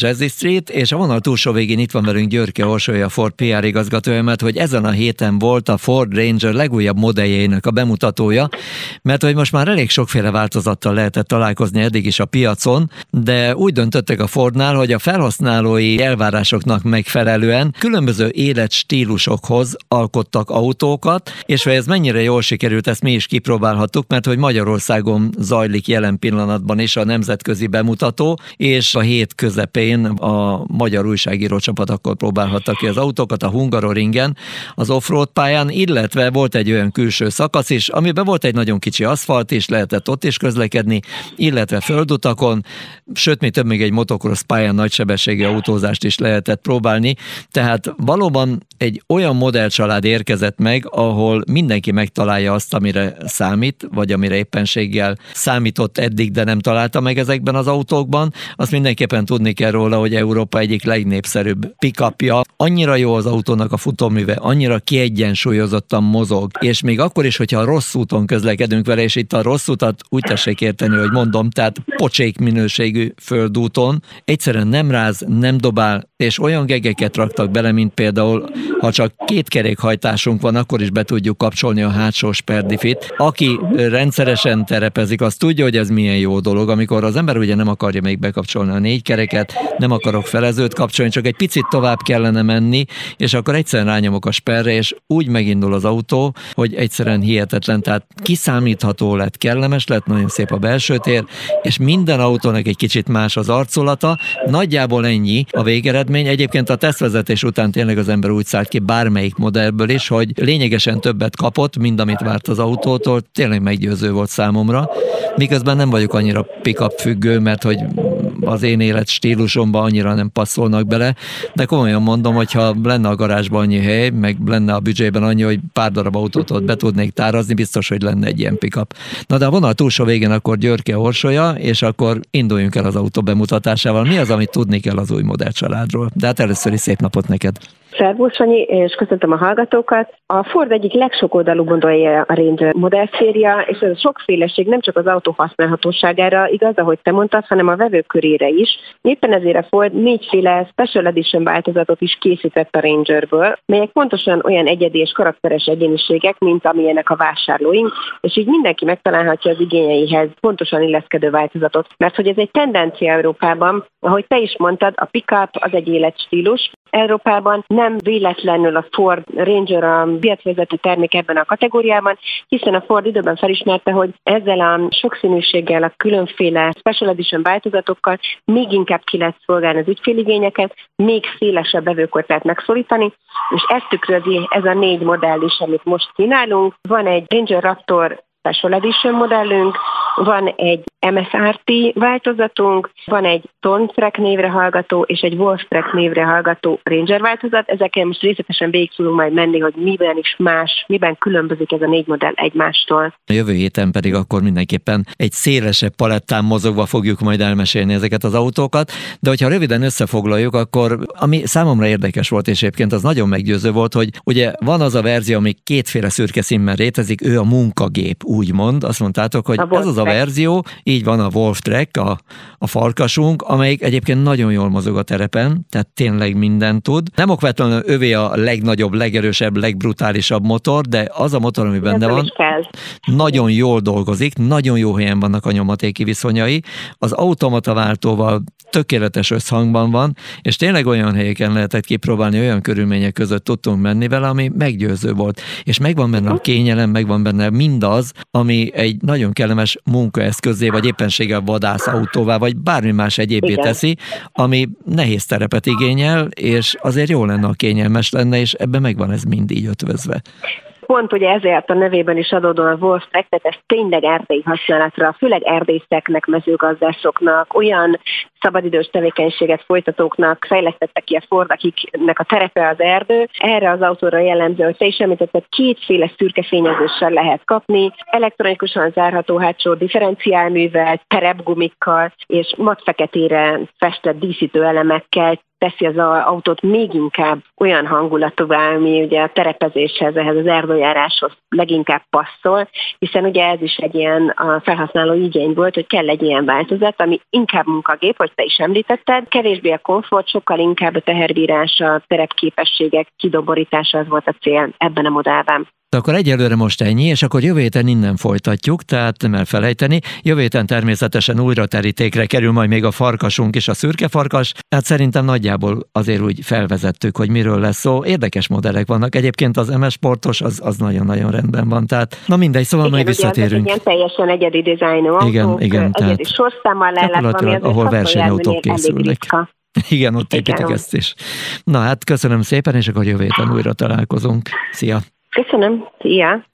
Jazzy Street, és a vonal túlsó végén itt van velünk Györke Orsolya, Ford PR igazgatója, mert hogy ezen a héten volt a Ford Ranger legújabb modelljének a bemutatója, mert hogy most már elég sokféle változattal lehetett találkozni eddig is a piacon, de úgy döntöttek a Fordnál, hogy a felhasználói elvárásoknak megfelelően különböző életstílusokhoz alkottak autókat, és hogy ez mennyire jól sikerült, ezt mi is kipróbálhattuk, mert hogy Magyarországon zajlik jelen pillanatban is a nemzetközi bemutató, és a hét közepén a magyar újságíró csapat akkor próbálhatta ki az autókat a Hungaroringen, az offroad pályán, illetve volt egy olyan külső szakasz is, amiben volt egy nagyon kicsi aszfalt is, lehetett ott is közlekedni, illetve földutakon, sőt, mi több még egy motocross pályán nagysebességi autózást is lehetett próbálni, tehát valóban egy olyan modellcsalád érkezett meg, ahol mindenki megtalálja azt, amire számít, vagy amire éppenséggel számított eddig, de nem találta meg ezekben az autókban. Azt mindenképpen tudni kell róla, hogy Európa egyik legnépszerűbb pickupja. Annyira jó az autónak a futóműve, annyira kiegyensúlyozottan mozog, és még akkor is, hogyha rossz úton közlekedünk vele, és itt a rossz utat úgy tessék érteni, hogy mondom, tehát pocsék minőségű földúton, egyszerűen nem ráz, nem dobál, és olyan gegeket raktak bele, mint például, ha csak két kerékhajtásunk van, akkor is be tudjuk kapcsolni a hátsó sperdifit. Aki rendszeresen terepezik, az tudja, hogy ez milyen jó dolog, amikor az ember ugye nem akarja még bekapcsolni a négy kereket, nem akarok felezőt kapcsolni, csak egy picit tovább kellene menni, és akkor egyszerűen rányomok a sperre, és úgy megindul az autó, hogy egyszerűen hihetetlen, tehát kiszámítható lett, kellemes lett, nagyon szép a belső tér, és minden autónak egy kicsit más az arculata, nagyjából ennyi a végeredmény. Egyébként a tesztvezetés után tényleg az ember úgy szállt ki bármelyik modellből is, hogy lényegesen többet kapott, mint amit várt az autótól, tényleg meggyőző volt számomra, miközben nem vagyok annyira pick-up függő, mert hogy az én élet stílusomban annyira nem passzolnak bele, de komolyan mondom, hogy ha lenne a garázsban annyi hely, meg lenne a büdzsében annyi, hogy pár darab autót ott be tudnék tárazni, biztos, hogy lenne egy ilyen pickup. Na de a vonal túlsó végén akkor Györke Orsolya, és akkor induljunk el az autó bemutatásával. Mi az, amit tudni kell az új modellcsaládról? De hát először is szép napot neked! Szervusz, Sanyi, és köszöntöm a hallgatókat. A Ford egyik legsokoldalú gondolja a Ranger modellszéria, és ez a sokféleség nem csak az autó használhatóságára igaz, ahogy te mondtad, hanem a vevők körére is. Éppen ezért a Ford négyféle Special Edition változatot is készített a Rangerből, melyek pontosan olyan egyedi és karakteres egyéniségek, mint amilyenek a vásárlóink, és így mindenki megtalálhatja az igényeihez pontosan illeszkedő változatot. Mert hogy ez egy tendencia Európában, ahogy te is mondtad, a pickup az egy életstílus, Európában nem véletlenül a Ford Ranger a piacvezető termék ebben a kategóriában, hiszen a Ford időben felismerte, hogy ezzel a sokszínűséggel, a különféle special edition változatokkal még inkább ki lehet szolgálni az ügyféligényeket, még szélesebb bevőkort lehet megszólítani, és ezt tükrözi ez a négy modell is, amit most kínálunk. Van egy Ranger Raptor Special Edition modellünk, van egy MSRT változatunk, van egy Tontrack névre hallgató és egy Wolftrack névre hallgató Ranger változat. Ezeken most részletesen végig tudunk majd menni, hogy miben is más, miben különbözik ez a négy modell egymástól. A jövő héten pedig akkor mindenképpen egy szélesebb palettán mozogva fogjuk majd elmesélni ezeket az autókat, de hogyha röviden összefoglaljuk, akkor ami számomra érdekes volt, és egyébként az nagyon meggyőző volt, hogy ugye van az a verzió, ami kétféle szürke színben rétezik, ő a munkagép, úgymond. Azt mondtátok, hogy ez az a verzió, így van a Wolf Track, a, a farkasunk, amelyik egyébként nagyon jól mozog a terepen, tehát tényleg mindent tud. Nem okvetlenül övé a legnagyobb, legerősebb, legbrutálisabb motor, de az a motor, ami benne van, nagyon jól dolgozik, nagyon jó helyen vannak a nyomatéki viszonyai, az automata váltóval tökéletes összhangban van, és tényleg olyan helyeken lehetett kipróbálni, olyan körülmények között tudtunk menni vele, ami meggyőző volt. És megvan benne a kényelem, megvan benne mindaz, ami egy nagyon kellemes munkaeszközé, vagy éppenséggel vadászautóvá, vagy bármi más egyébé teszi, ami nehéz terepet igényel, és azért jó lenne, a kényelmes lenne, és ebben megvan ez mind így ötvözve. Pont ugye ezért a nevében is adódó a Wolf Track, tehát ez tényleg erdélyi használatra, főleg erdészeknek, mezőgazdászoknak, olyan szabadidős tevékenységet folytatóknak fejlesztettek ki a Ford, akiknek a terepe az erdő. Erre az autóra jellemző, hogy te is említetted, kétféle szürke fényezéssel lehet kapni, elektronikusan zárható hátsó differenciálművel, terepgumikkal és matfeketére festett díszítő elemekkel teszi az autót még inkább olyan hangulatúvá, ami ugye a terepezéshez, ehhez az erdőjáráshoz leginkább passzol, hiszen ugye ez is egy ilyen a felhasználó igény volt, hogy kell egy ilyen változat, ami inkább munkagép, hogy ahogy te is említetted. Kevésbé a komfort, sokkal inkább a teherbírás, a terepképességek kidoborítása az volt a cél ebben a modellben. De akkor egyelőre most ennyi, és akkor jövő héten innen folytatjuk, tehát nem elfelejteni. Jövő héten természetesen újra terítékre kerül majd még a farkasunk és a szürke farkas, tehát szerintem nagyjából azért úgy felvezettük, hogy miről lesz szó. Érdekes modellek vannak. Egyébként az MS sportos az, az nagyon-nagyon rendben van. Tehát, na mindegy, szóval igen, majd visszatérünk. Igen, teljesen egyedi dizájnú igen, igen, egyedi sorszámmal lellátva, ahol versenyautók készülnek. Igen, ott építik Igen. ezt is. Na hát köszönöm szépen, és akkor jövő héten újra találkozunk. Szia! Köszönöm. Szia!